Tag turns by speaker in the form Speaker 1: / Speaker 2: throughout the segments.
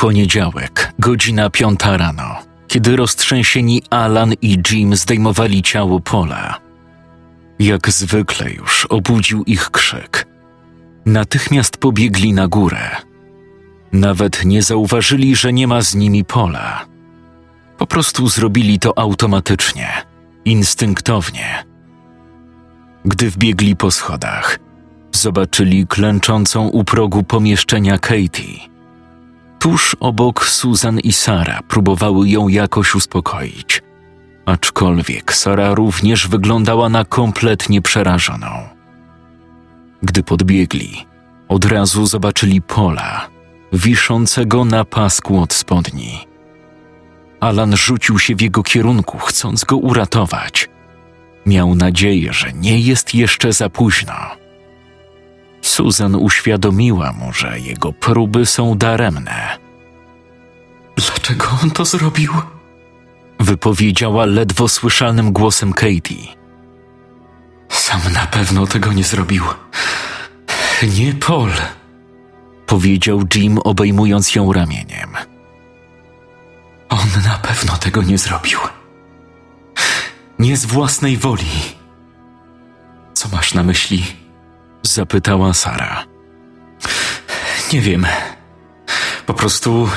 Speaker 1: Poniedziałek, godzina piąta rano, kiedy roztrzęsieni Alan i Jim zdejmowali ciało Pola. Jak zwykle już obudził ich krzyk. Natychmiast pobiegli na górę. Nawet nie zauważyli, że nie ma z nimi Pola. Po prostu zrobili to automatycznie, instynktownie. Gdy wbiegli po schodach, zobaczyli klęczącą u progu pomieszczenia Katie Tuż obok Susan i Sara próbowały ją jakoś uspokoić, aczkolwiek Sara również wyglądała na kompletnie przerażoną. Gdy podbiegli, od razu zobaczyli Pola, wiszącego na pasku od spodni. Alan rzucił się w jego kierunku, chcąc go uratować. Miał nadzieję, że nie jest jeszcze za późno. Susan uświadomiła mu, że jego próby są daremne.
Speaker 2: Dlaczego on to zrobił?
Speaker 1: Wypowiedziała ledwo słyszalnym głosem Katie.
Speaker 2: Sam na pewno tego nie zrobił. Nie Paul,
Speaker 1: powiedział Jim, obejmując ją ramieniem.
Speaker 2: On na pewno tego nie zrobił. Nie z własnej woli. Co masz na myśli?
Speaker 1: Zapytała Sara.
Speaker 2: Nie wiem. Po prostu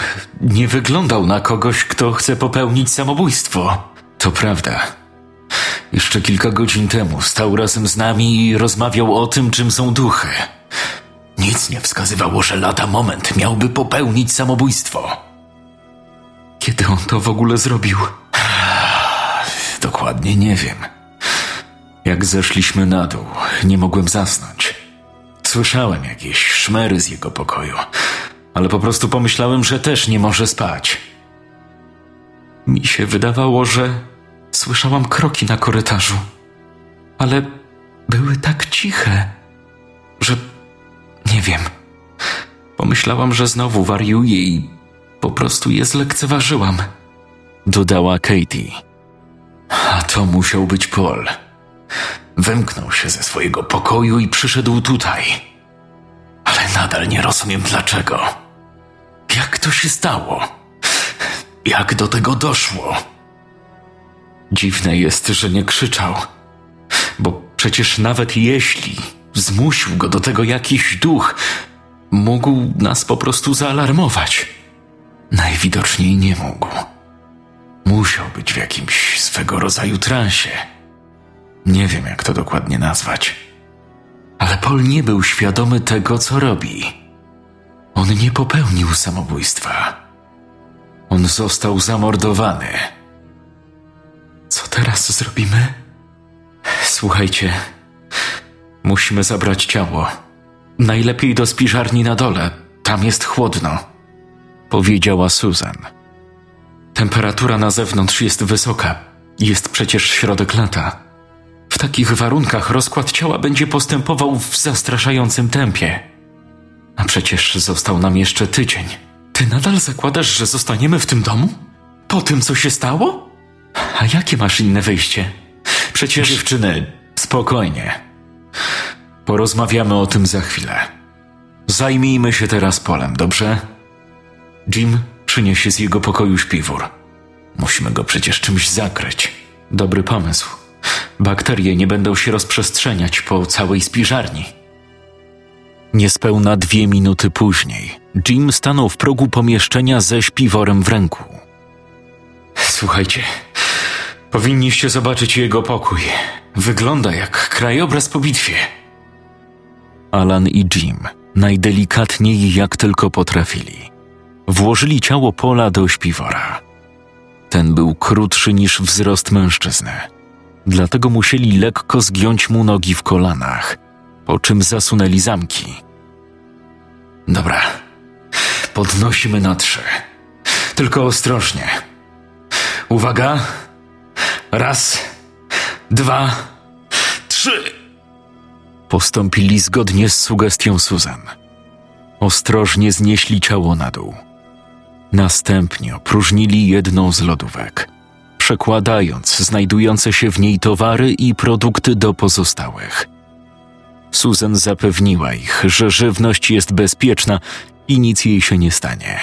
Speaker 2: nie wyglądał na kogoś, kto chce popełnić samobójstwo. To prawda. Jeszcze kilka godzin temu stał razem z nami i rozmawiał o tym, czym są duchy. Nic nie wskazywało, że lada moment miałby popełnić samobójstwo. Kiedy on to w ogóle zrobił? Dokładnie nie wiem. Jak zeszliśmy na dół, nie mogłem zasnąć. Słyszałem jakieś szmery z jego pokoju, ale po prostu pomyślałem, że też nie może spać. Mi się wydawało, że słyszałam kroki na korytarzu, ale były tak ciche, że nie wiem. Pomyślałam, że znowu wariuję i po prostu je zlekceważyłam. Dodała Katie. A to musiał być Paul. Wymknął się ze swojego pokoju i przyszedł tutaj. Ale nadal nie rozumiem dlaczego. Jak to się stało? Jak do tego doszło? Dziwne jest, że nie krzyczał, bo przecież nawet jeśli zmusił go do tego jakiś duch, mógł nas po prostu zaalarmować. Najwidoczniej nie mógł. Musiał być w jakimś swego rodzaju transie. Nie wiem, jak to dokładnie nazwać. Ale Paul nie był świadomy tego, co robi. On nie popełnił samobójstwa. On został zamordowany. Co teraz zrobimy? Słuchajcie, musimy zabrać ciało. Najlepiej do spiżarni na dole. Tam jest chłodno, powiedziała Susan. Temperatura na zewnątrz jest wysoka. Jest przecież środek lata. W takich warunkach rozkład ciała będzie postępował w zastraszającym tempie. A przecież został nam jeszcze tydzień. Ty nadal zakładasz, że zostaniemy w tym domu? Po tym, co się stało? A jakie masz inne wyjście? Przecież.
Speaker 1: Dziewczyny, spokojnie. Porozmawiamy o tym za chwilę. Zajmijmy się teraz polem, dobrze? Jim przyniesie z jego pokoju śpiwór. Musimy go przecież czymś zakryć. Dobry pomysł. Bakterie nie będą się rozprzestrzeniać po całej spiżarni. Niespełna dwie minuty później Jim stanął w progu pomieszczenia ze śpiworem w ręku.
Speaker 2: Słuchajcie, powinniście zobaczyć jego pokój. Wygląda jak krajobraz po bitwie.
Speaker 1: Alan i Jim najdelikatniej jak tylko potrafili. Włożyli ciało Pola do śpiwora. Ten był krótszy niż wzrost mężczyzny. Dlatego musieli lekko zgiąć mu nogi w kolanach, po czym zasunęli zamki.
Speaker 2: Dobra, podnosimy na trzy. Tylko ostrożnie. Uwaga. Raz, dwa, trzy.
Speaker 1: Postąpili zgodnie z sugestią Susan. Ostrożnie znieśli ciało na dół. Następnie opróżnili jedną z lodówek, przekładając znajdujące się w niej towary i produkty do pozostałych. Susan zapewniła ich, że żywność jest bezpieczna i nic jej się nie stanie.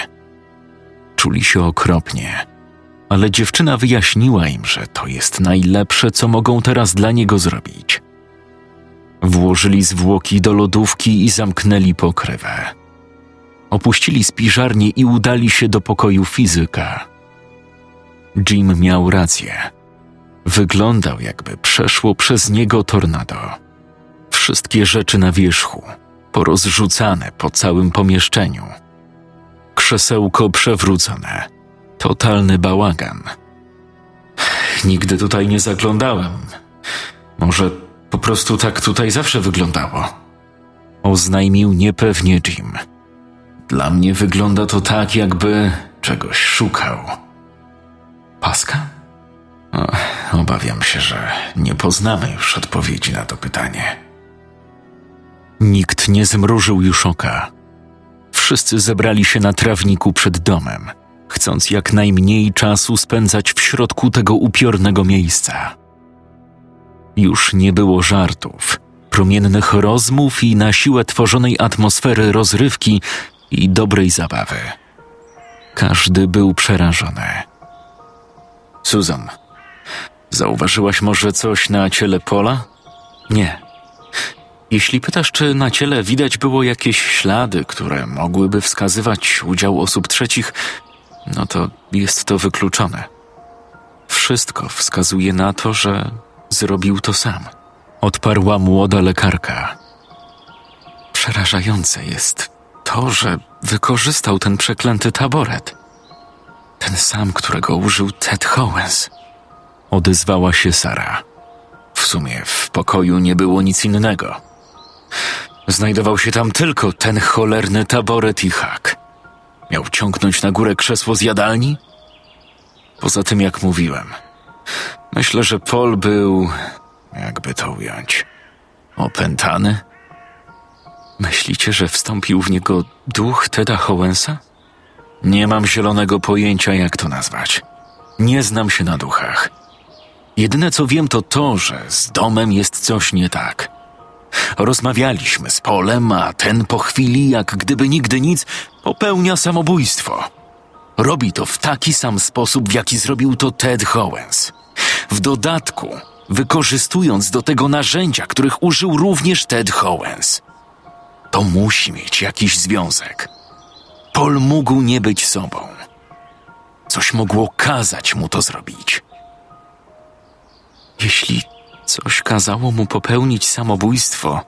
Speaker 1: Czuli się okropnie, ale dziewczyna wyjaśniła im, że to jest najlepsze, co mogą teraz dla niego zrobić. Włożyli zwłoki do lodówki i zamknęli pokrywę. Opuścili spiżarnię i udali się do pokoju fizyka. Jim miał rację. Wyglądał, jakby przeszło przez niego tornado. Wszystkie rzeczy na wierzchu, porozrzucane po całym pomieszczeniu. Krzesełko przewrócone. Totalny bałagan.
Speaker 2: Nigdy tutaj nie zaglądałem. Może po prostu tak tutaj zawsze wyglądało.
Speaker 1: Oznajmił niepewnie Jim.
Speaker 2: Dla mnie wygląda to tak, jakby czegoś szukał.
Speaker 1: Paska?
Speaker 2: O, obawiam się, że nie poznamy już odpowiedzi na to pytanie.
Speaker 1: Nikt nie zmrużył już oka. Wszyscy zebrali się na trawniku przed domem, chcąc jak najmniej czasu spędzać w środku tego upiornego miejsca. Już nie było żartów, promiennych rozmów i na siłę tworzonej atmosfery rozrywki i dobrej zabawy. Każdy był przerażony.
Speaker 2: Susan, zauważyłaś może coś na ciele Pola?
Speaker 1: Nie. Jeśli pytasz, czy na ciele widać było jakieś ślady, które mogłyby wskazywać udział osób trzecich, no to jest to wykluczone. Wszystko wskazuje na to, że zrobił to sam. Odparła młoda lekarka. Przerażające jest to, że wykorzystał ten przeklęty taboret. Ten sam, którego użył Ted Howens. Odezwała się Sara.
Speaker 2: W sumie w pokoju nie było nic innego. Znajdował się tam tylko ten cholerny taboret i hak. Miał ciągnąć na górę krzesło z jadalni? Poza tym, jak mówiłem, myślę, że Paul był, jakby to ująć, opętany.
Speaker 1: Myślicie, że wstąpił w niego duch Teda Howensa?
Speaker 2: Nie mam zielonego pojęcia, jak to nazwać. Nie znam się na duchach. Jedyne co wiem to to, że z domem jest coś nie tak. Rozmawialiśmy z Polem, a ten po chwili, jak gdyby nigdy nic, popełnia samobójstwo. Robi to w taki sam sposób, w jaki zrobił to Ted Howens. W dodatku, wykorzystując do tego narzędzia, których użył również Ted Howens. To musi mieć jakiś związek. Paul mógł nie być sobą. Coś mogło kazać mu to zrobić.
Speaker 1: Jeśli coś kazało mu popełnić samobójstwo,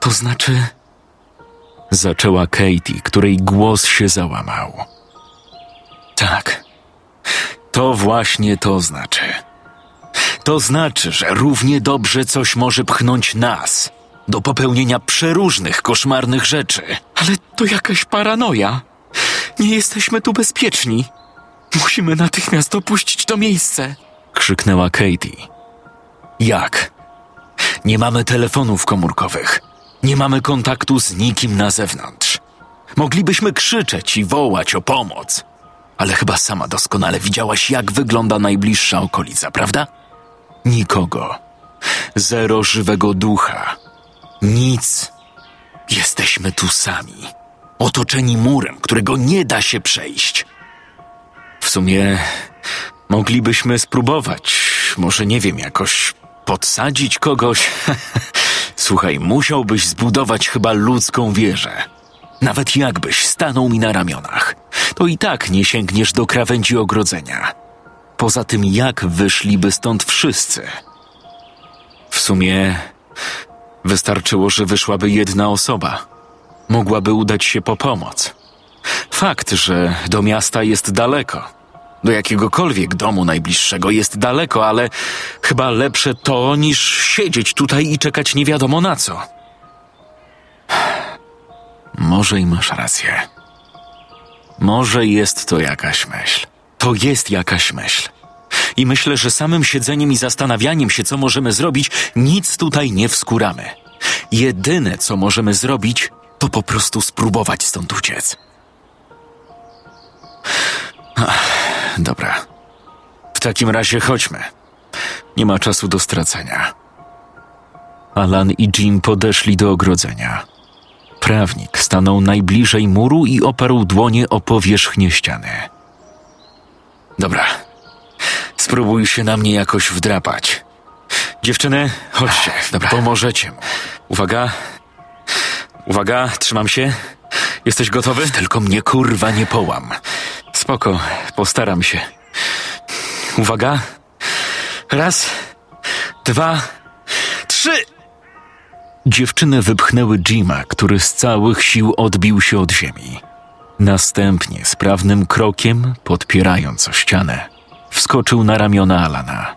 Speaker 1: to znaczy. Zaczęła Katie, której głos się załamał.
Speaker 2: Tak, to właśnie to znaczy. To znaczy, że równie dobrze coś może pchnąć nas do popełnienia przeróżnych koszmarnych rzeczy.
Speaker 1: Ale to jakaś paranoja. Nie jesteśmy tu bezpieczni. Musimy natychmiast opuścić to miejsce.
Speaker 2: Krzyknęła Katie. Jak? Nie mamy telefonów komórkowych. Nie mamy kontaktu z nikim na zewnątrz. Moglibyśmy krzyczeć i wołać o pomoc. Ale chyba sama doskonale widziałaś, jak wygląda najbliższa okolica, prawda? Nikogo. Zero żywego ducha. Nic. Jesteśmy tu sami. Otoczeni murem, którego nie da się przejść. W sumie moglibyśmy spróbować. Może nie wiem, jakoś podsadzić kogoś. Słuchaj, musiałbyś zbudować chyba ludzką wieżę. Nawet jakbyś stanął mi na ramionach, to i tak nie sięgniesz do krawędzi ogrodzenia. Poza tym, jak wyszliby stąd wszyscy? W sumie wystarczyło, że wyszłaby jedna osoba. Mogłaby udać się po pomoc. Fakt, że do miasta jest daleko.
Speaker 1: Do jakiegokolwiek domu najbliższego jest daleko, ale chyba lepsze to niż siedzieć tutaj i czekać nie wiadomo na co. Może i masz rację. Może jest to jakaś myśl. To jest jakaś myśl. I myślę, że samym siedzeniem i zastanawianiem się, co możemy zrobić, nic tutaj nie wskuramy. Jedyne, co możemy zrobić, to po prostu spróbować stąd uciec. Ach, dobra. W takim razie chodźmy. Nie ma czasu do stracenia. Alan i Jim podeszli do ogrodzenia. Prawnik stanął najbliżej muru i oparł dłonie o powierzchnię ściany. Dobra. Spróbuj się na mnie jakoś wdrapać. Dziewczyny, chodźcie, dobra. pomożecie mu. Uwaga. Uwaga, trzymam się. Jesteś gotowy? Tylko mnie kurwa nie połam. Spoko, postaram się. Uwaga. Raz, dwa, trzy. Dziewczyny wypchnęły Jima, który z całych sił odbił się od ziemi. Następnie sprawnym krokiem, podpierając o ścianę, wskoczył na ramiona Alana.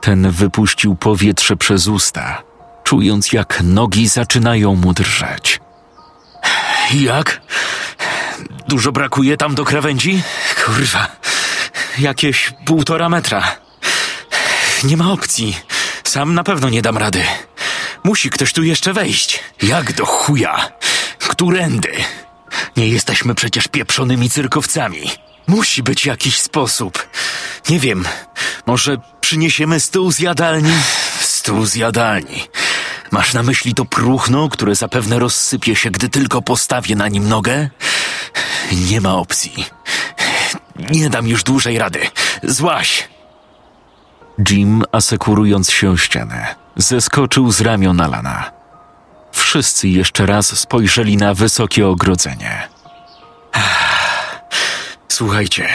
Speaker 1: Ten wypuścił powietrze przez usta, czując jak nogi zaczynają mu drżeć. Jak? Dużo brakuje tam do krawędzi? Kurwa, jakieś półtora metra. Nie ma opcji. Sam na pewno nie dam rady. Musi ktoś tu jeszcze wejść. Jak do chuja? Którędy? Nie jesteśmy przecież pieprzonymi cyrkowcami. Musi być jakiś sposób. Nie wiem, może przyniesiemy stół z jadalni? Stół z jadalni. Masz na myśli to próchno, które zapewne rozsypie się, gdy tylko postawię na nim nogę? Nie ma opcji. Nie dam już dłużej rady. Złaś! Jim, asekurując się o ścianę, zeskoczył z ramion Alana. Wszyscy jeszcze raz spojrzeli na wysokie ogrodzenie. Słuchajcie,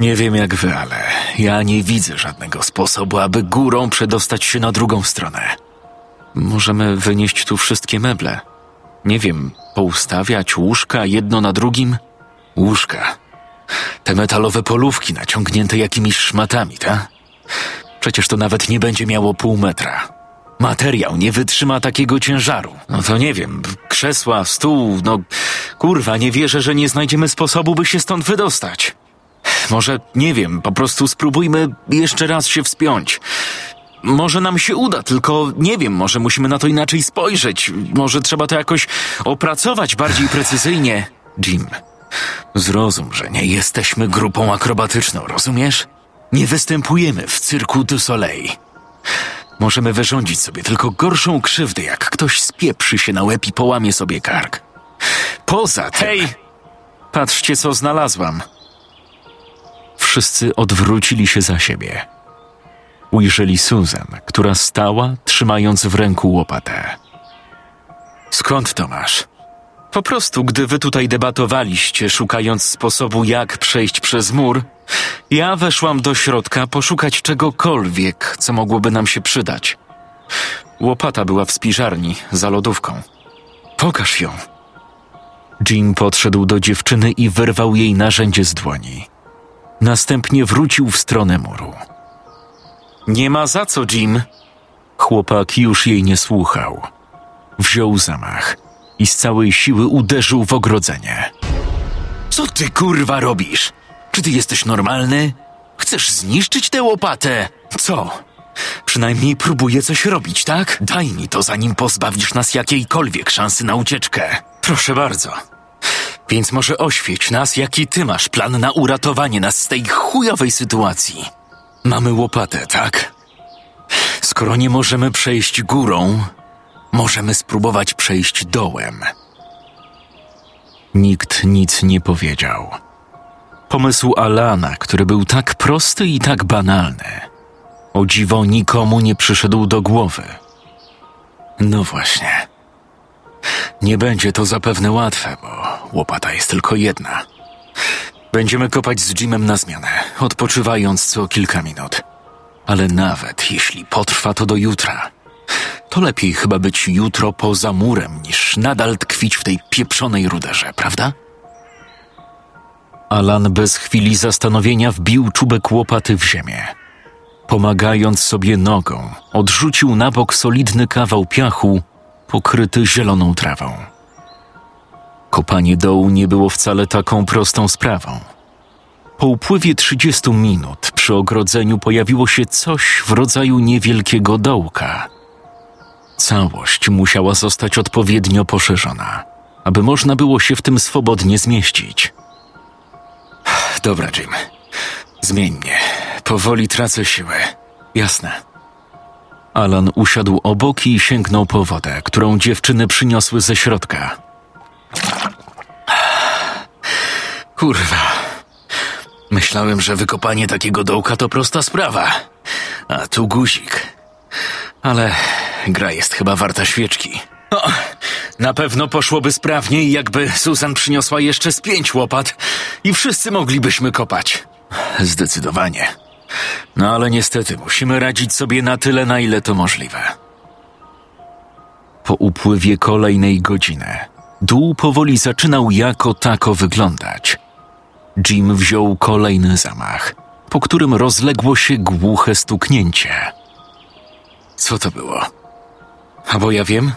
Speaker 1: nie wiem jak wy, ale ja nie widzę żadnego sposobu, aby górą przedostać się na drugą stronę. Możemy wynieść tu wszystkie meble. Nie wiem, poustawiać łóżka jedno na drugim? Łóżka. Te metalowe polówki naciągnięte jakimiś szmatami, tak? Przecież to nawet nie będzie miało pół metra. Materiał nie wytrzyma takiego ciężaru. No to nie wiem, krzesła, stół, no kurwa, nie wierzę, że nie znajdziemy sposobu, by się stąd wydostać. Może, nie wiem, po prostu spróbujmy jeszcze raz się wspiąć. Może nam się uda, tylko nie wiem, może musimy na to inaczej spojrzeć. Może trzeba to jakoś opracować bardziej precyzyjnie. Jim, zrozum, że nie jesteśmy grupą akrobatyczną, rozumiesz? Nie występujemy w cyrku du Soleil. Możemy wyrządzić sobie tylko gorszą krzywdę, jak ktoś spieprzy się na łeb i połamie sobie kark. Poza tym... Hej! Patrzcie, co znalazłam. Wszyscy odwrócili się za siebie. Ujrzeli Susan, która stała, trzymając w ręku łopatę. Skąd to masz? Po prostu, gdy wy tutaj debatowaliście, szukając sposobu, jak przejść przez mur, ja weszłam do środka poszukać czegokolwiek, co mogłoby nam się przydać. Łopata była w spiżarni, za lodówką. Pokaż ją. Jim podszedł do dziewczyny i wyrwał jej narzędzie z dłoni. Następnie wrócił w stronę muru. Nie ma za co, Jim. Chłopak już jej nie słuchał. Wziął zamach i z całej siły uderzył w ogrodzenie. Co ty kurwa robisz? Czy ty jesteś normalny? Chcesz zniszczyć tę łopatę? Co? Przynajmniej próbuję coś robić, tak? Daj mi to, zanim pozbawisz nas jakiejkolwiek szansy na ucieczkę. Proszę bardzo. Więc może oświeć nas, jaki ty masz plan na uratowanie nas z tej chujowej sytuacji. Mamy łopatę, tak? Skoro nie możemy przejść górą, możemy spróbować przejść dołem. Nikt nic nie powiedział. Pomysł Alana, który był tak prosty i tak banalny, o dziwo nikomu nie przyszedł do głowy. No właśnie. Nie będzie to zapewne łatwe, bo łopata jest tylko jedna. Będziemy kopać z Jimem na zmianę, odpoczywając co kilka minut. Ale nawet jeśli potrwa to do jutra, to lepiej chyba być jutro poza murem, niż nadal tkwić w tej pieprzonej ruderze, prawda? Alan bez chwili zastanowienia wbił czubek łopaty w ziemię. Pomagając sobie nogą, odrzucił na bok solidny kawał piachu pokryty zieloną trawą. Kopanie dołu nie było wcale taką prostą sprawą. Po upływie 30 minut przy ogrodzeniu pojawiło się coś w rodzaju niewielkiego dołka. Całość musiała zostać odpowiednio poszerzona, aby można było się w tym swobodnie zmieścić.
Speaker 2: Dobra, Jim. Zmień mnie. Powoli tracę siłę. Jasne.
Speaker 1: Alan usiadł obok i sięgnął po wodę, którą dziewczyny przyniosły ze środka.
Speaker 2: Kurwa. Myślałem, że wykopanie takiego dołka to prosta sprawa. A tu guzik. Ale gra jest chyba warta świeczki. O, na pewno poszłoby sprawniej, jakby Susan przyniosła jeszcze z pięć łopat i wszyscy moglibyśmy kopać. Zdecydowanie. No ale niestety musimy radzić sobie na tyle, na ile to możliwe.
Speaker 1: Po upływie kolejnej godziny dół powoli zaczynał jako tako wyglądać. Jim wziął kolejny zamach, po którym rozległo się głuche stuknięcie.
Speaker 2: Co to było? A bo ja wiem,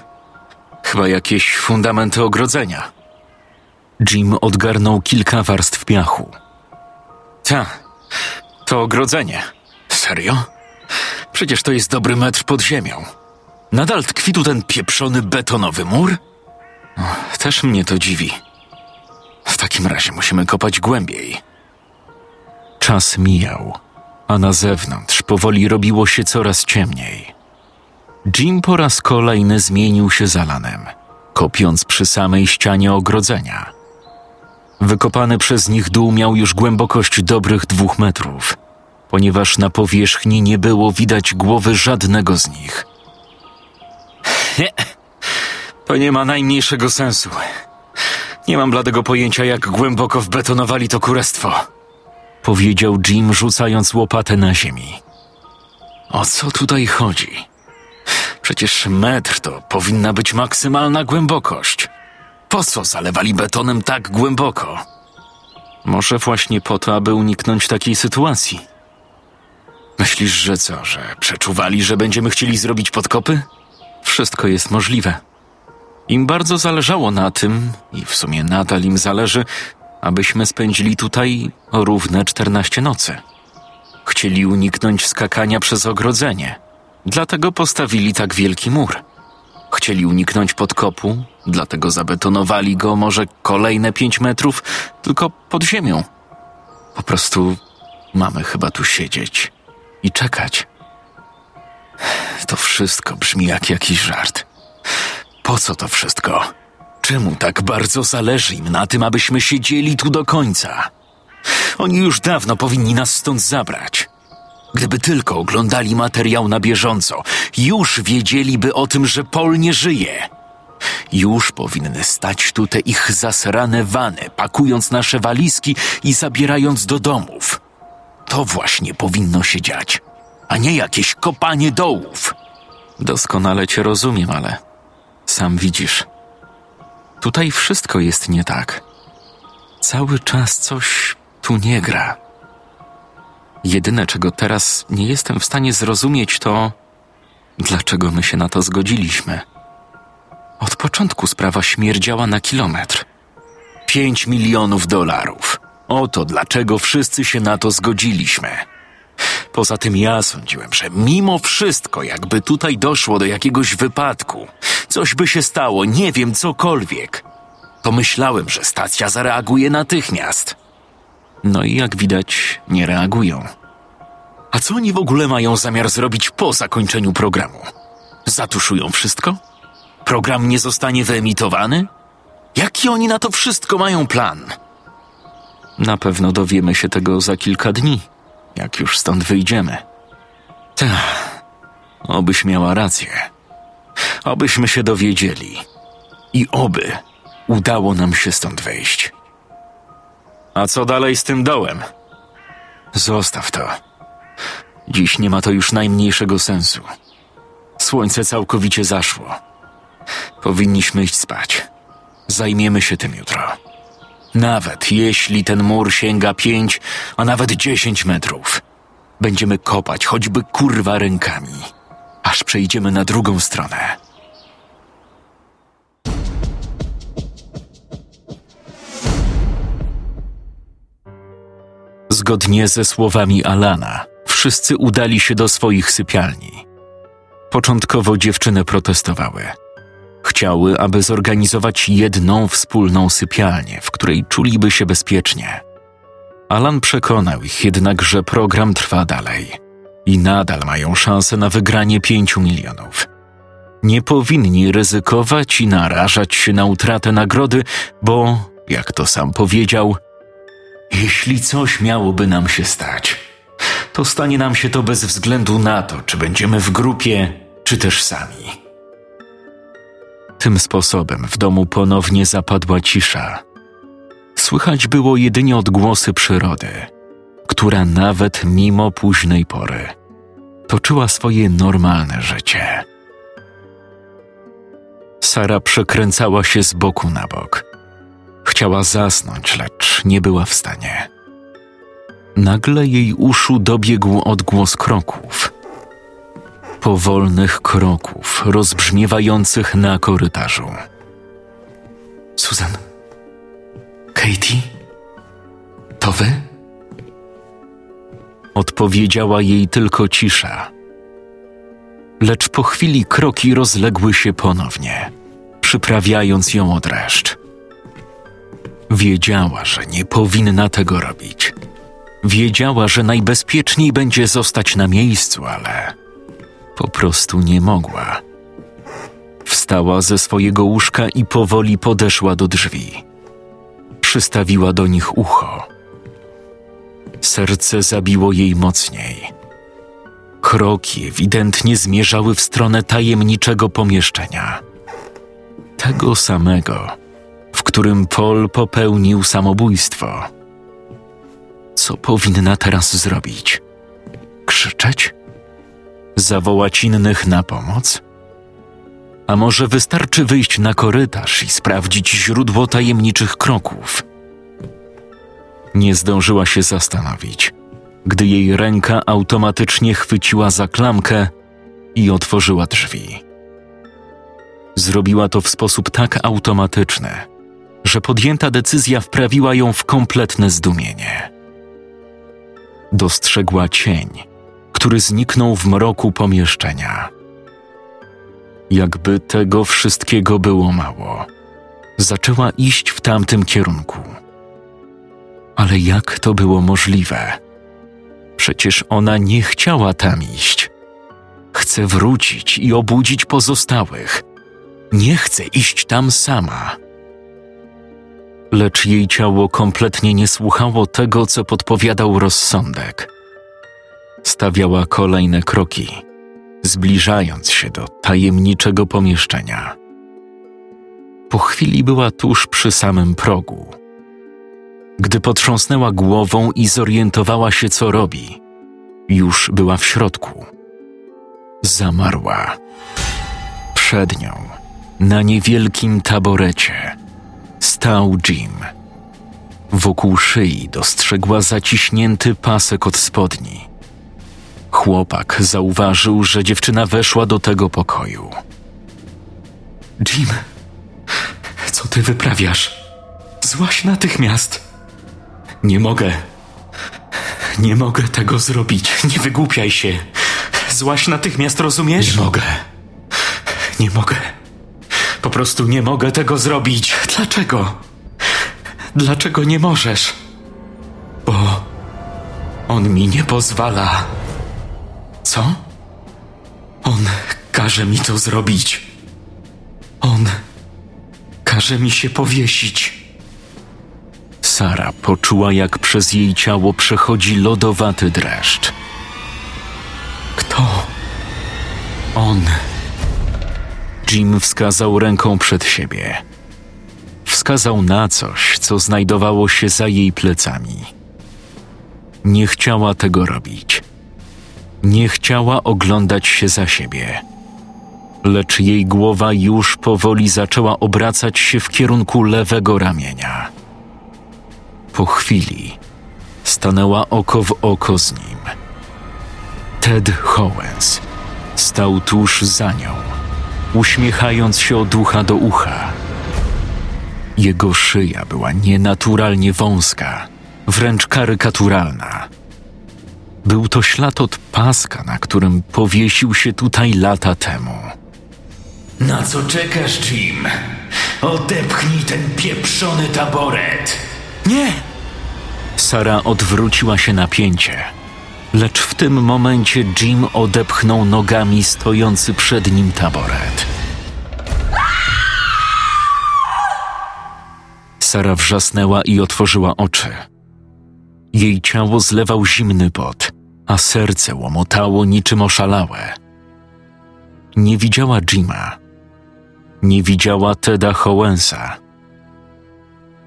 Speaker 2: chyba jakieś fundamenty ogrodzenia.
Speaker 1: Jim odgarnął kilka warstw piachu.
Speaker 2: Ta, to ogrodzenie. Serio? Przecież to jest dobry metr pod ziemią. Nadal tkwi tu ten pieprzony betonowy mur? Też mnie to dziwi. W takim razie musimy kopać głębiej.
Speaker 1: Czas mijał, a na zewnątrz powoli robiło się coraz ciemniej. Jim po raz kolejny zmienił się zalanem, kopiąc przy samej ścianie ogrodzenia. Wykopany przez nich dół miał już głębokość dobrych dwóch metrów, ponieważ na powierzchni nie było widać głowy żadnego z nich.
Speaker 2: Nie, to nie ma najmniejszego sensu. Nie mam bladego pojęcia, jak głęboko wbetonowali to kurestwo.
Speaker 1: Powiedział Jim, rzucając łopatę na ziemi.
Speaker 2: O co tutaj chodzi? Przecież metr to powinna być maksymalna głębokość. Po co zalewali betonem tak głęboko?
Speaker 1: Może właśnie po to, aby uniknąć takiej sytuacji.
Speaker 2: Myślisz, że co, że przeczuwali, że będziemy chcieli zrobić podkopy?
Speaker 1: Wszystko jest możliwe. Im bardzo zależało na tym, i w sumie nadal im zależy, abyśmy spędzili tutaj równe 14 nocy. Chcieli uniknąć skakania przez ogrodzenie, dlatego postawili tak wielki mur. Chcieli uniknąć podkopu, dlatego zabetonowali go może kolejne 5 metrów, tylko pod ziemią. Po prostu mamy chyba tu siedzieć i czekać.
Speaker 2: To wszystko brzmi jak jakiś żart. Po co to wszystko? Czemu tak bardzo zależy im na tym, abyśmy siedzieli tu do końca? Oni już dawno powinni nas stąd zabrać. Gdyby tylko oglądali materiał na bieżąco, już wiedzieliby o tym, że Pol nie żyje. Już powinny stać tu te ich zasrane wany, pakując nasze walizki i zabierając do domów. To właśnie powinno się dziać, a nie jakieś kopanie dołów.
Speaker 1: Doskonale cię rozumiem, ale sam widzisz. Tutaj wszystko jest nie tak. Cały czas coś tu nie gra. Jedyne, czego teraz nie jestem w stanie zrozumieć, to dlaczego my się na to zgodziliśmy. Od początku sprawa śmierdziała na kilometr.
Speaker 2: Pięć milionów dolarów. Oto dlaczego wszyscy się na to zgodziliśmy. Poza tym ja sądziłem, że mimo wszystko, jakby tutaj doszło do jakiegoś wypadku, coś by się stało, nie wiem, cokolwiek, to myślałem, że stacja zareaguje natychmiast.
Speaker 1: No i jak widać, nie reagują.
Speaker 2: A co oni w ogóle mają zamiar zrobić po zakończeniu programu? Zatuszują wszystko? Program nie zostanie wyemitowany? Jaki oni na to wszystko mają plan?
Speaker 1: Na pewno dowiemy się tego za kilka dni, jak już stąd wyjdziemy.
Speaker 2: Tak, obyś miała rację. Obyśmy się dowiedzieli. I oby udało nam się stąd wejść. A co dalej z tym dołem? Zostaw to. Dziś nie ma to już najmniejszego sensu. Słońce całkowicie zaszło. Powinniśmy iść spać. Zajmiemy się tym jutro.
Speaker 1: Nawet jeśli ten mur sięga pięć, a nawet dziesięć metrów, będziemy kopać choćby kurwa rękami, aż przejdziemy na drugą stronę. Zgodnie ze słowami Alana, wszyscy udali się do swoich sypialni. Początkowo dziewczyny protestowały. Chciały, aby zorganizować jedną wspólną sypialnię, w której czuliby się bezpiecznie. Alan przekonał ich jednak, że program trwa dalej i nadal mają szansę na wygranie pięciu milionów. Nie powinni ryzykować i narażać się na utratę nagrody, bo, jak to sam powiedział, jeśli coś miałoby nam się stać, to stanie nam się to bez względu na to, czy będziemy w grupie, czy też sami. Tym sposobem w domu ponownie zapadła cisza. Słychać było jedynie odgłosy przyrody, która nawet mimo późnej pory toczyła swoje normalne życie. Sara przekręcała się z boku na bok. Chciała zasnąć, lecz nie była w stanie. Nagle jej uszu dobiegł odgłos kroków. Powolnych kroków rozbrzmiewających na korytarzu. Susan? Katie? To wy? Odpowiedziała jej tylko cisza. Lecz po chwili kroki rozległy się ponownie, przyprawiając ją o dreszcz. Wiedziała, że nie powinna tego robić. Wiedziała, że najbezpieczniej będzie zostać na miejscu, ale po prostu nie mogła. Wstała ze swojego łóżka i powoli podeszła do drzwi. Przystawiła do nich ucho. Serce zabiło jej mocniej. Kroki ewidentnie zmierzały w stronę tajemniczego pomieszczenia. Tego samego, którym Paul popełnił samobójstwo. Co powinna teraz zrobić? Krzyczeć? Zawołać innych na pomoc? A może wystarczy wyjść na korytarz i sprawdzić źródło tajemniczych kroków? Nie zdążyła się zastanowić, gdy jej ręka automatycznie chwyciła za klamkę i otworzyła drzwi. Zrobiła to w sposób tak automatyczny, że podjęta decyzja wprawiła ją w kompletne zdumienie. Dostrzegła cień, który zniknął w mroku pomieszczenia. Jakby tego wszystkiego było mało, zaczęła iść w tamtym kierunku. Ale jak to było możliwe? Przecież ona nie chciała tam iść. Chce wrócić i obudzić pozostałych. Nie chce iść tam sama lecz jej ciało kompletnie nie słuchało tego, co podpowiadał rozsądek. Stawiała kolejne kroki, zbliżając się do tajemniczego pomieszczenia. Po chwili była tuż przy samym progu. Gdy potrząsnęła głową i zorientowała się, co robi, już była w środku. Zamarła. Przed nią, na niewielkim taborecie, stał Jim. Wokół szyi dostrzegła zaciśnięty pasek od spodni. Chłopak zauważył, że dziewczyna weszła do tego pokoju. Jim, co ty wyprawiasz? Złaś natychmiast. Nie mogę. Nie mogę tego zrobić. Nie wygłupiaj się. Złaś natychmiast, rozumiesz?
Speaker 2: Nie mogę.
Speaker 1: Nie mogę. Po prostu nie mogę tego zrobić. Dlaczego? Dlaczego nie możesz? Bo on mi nie pozwala. Co? On każe mi to zrobić. On każe mi się powiesić. Sara poczuła, jak przez jej ciało przechodzi lodowaty dreszcz. Kto? On. Jim wskazał ręką przed siebie. Wskazał na coś, co znajdowało się za jej plecami. Nie chciała tego robić. Nie chciała oglądać się za siebie. Lecz jej głowa już powoli zaczęła obracać się w kierunku lewego ramienia. Po chwili stanęła oko w oko z nim. Ted Howens stał tuż za nią, uśmiechając się od ucha do ucha. Jego szyja była nienaturalnie wąska, wręcz karykaturalna. Był to ślad od paska, na którym powiesił się tutaj lata temu.
Speaker 2: Na co czekasz, Jim? Odepchnij ten pieprzony taboret!
Speaker 1: Nie! Sara odwróciła się na pięcie, lecz w tym momencie Jim odepchnął nogami stojący przed nim taboret. Sara wrzasnęła i otworzyła oczy. Jej ciało zlewał zimny pot, a serce łomotało niczym oszalałe. Nie widziała Jima. Nie widziała Teda Howensa.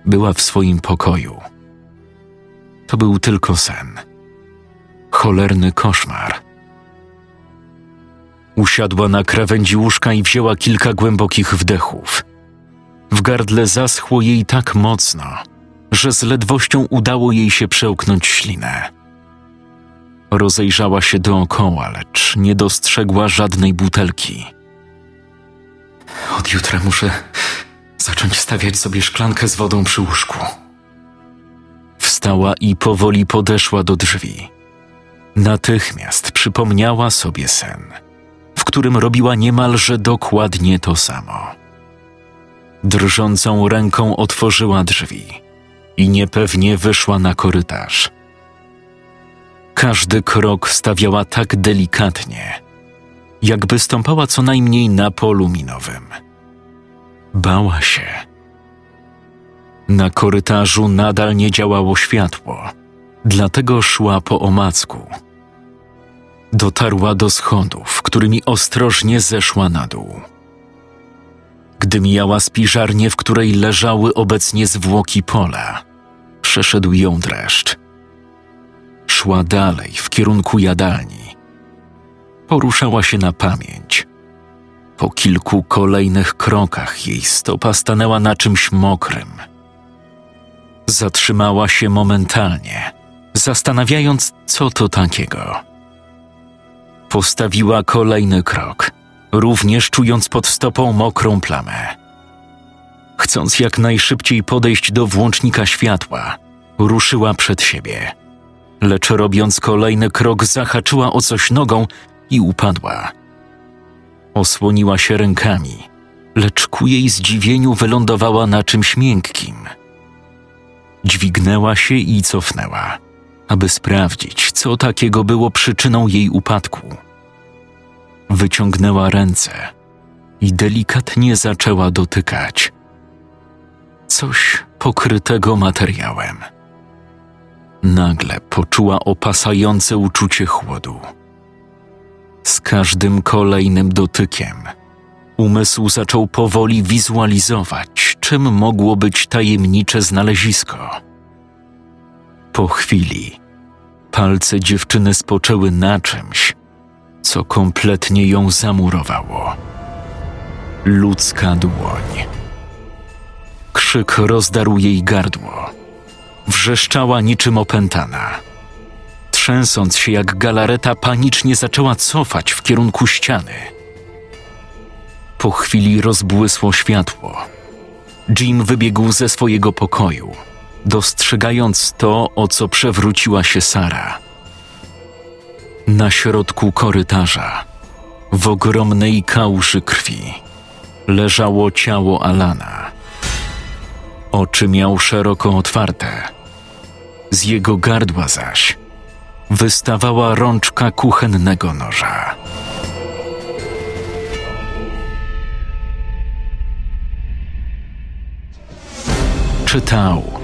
Speaker 1: Była w swoim pokoju. To był tylko sen. Cholerny koszmar. Usiadła na krawędzi łóżka i wzięła kilka głębokich wdechów. W gardle zaschło jej tak mocno, że z ledwością udało jej się przełknąć ślinę. Rozejrzała się dookoła, lecz nie dostrzegła żadnej butelki. Od jutra muszę zacząć stawiać sobie szklankę z wodą przy łóżku. Wstała i powoli podeszła do drzwi. Natychmiast przypomniała sobie sen, w którym robiła niemalże dokładnie to samo. Drżącą ręką otworzyła drzwi i niepewnie wyszła na korytarz. Każdy krok stawiała tak delikatnie, jakby stąpała co najmniej na polu minowym. Bała się. Na korytarzu nadal nie działało światło, dlatego szła po omacku. Dotarła do schodów, którymi ostrożnie zeszła na dół. Gdy mijała spiżarnię, w której leżały obecnie zwłoki pola, przeszedł ją dreszcz. Szła dalej w kierunku jadalni. Poruszała się na pamięć. Po kilku kolejnych krokach jej stopa stanęła na czymś mokrym. Zatrzymała się momentalnie, zastanawiając, co to takiego. Postawiła kolejny krok, również czując pod stopą mokrą plamę. Chcąc jak najszybciej podejść do włącznika światła, ruszyła przed siebie. Lecz robiąc kolejny krok, zahaczyła o coś nogą i upadła. Osłoniła się rękami, lecz ku jej zdziwieniu wylądowała na czymś miękkim. Dźwignęła się i cofnęła, aby sprawdzić, co takiego było przyczyną jej upadku. Wyciągnęła ręce i delikatnie zaczęła dotykać. Coś pokrytego materiałem. Nagle poczuła opasające uczucie chłodu. Z każdym kolejnym dotykiem umysł zaczął powoli wizualizować, czym mogło być tajemnicze znalezisko. Po chwili palce dziewczyny spoczęły na czymś, co kompletnie ją zamurowało. Ludzka dłoń. Krzyk rozdarł jej gardło. Wrzeszczała niczym opętana. Trzęsąc się jak galareta, panicznie zaczęła cofać w kierunku ściany. Po chwili rozbłysło światło. Jim wybiegł ze swojego pokoju, dostrzegając to, o co przewróciła się Sara. Na środku korytarza, w ogromnej kałuży krwi, leżało ciało Alana. Oczy miał szeroko otwarte. Z jego gardła zaś wystawała rączka kuchennego noża. Czytał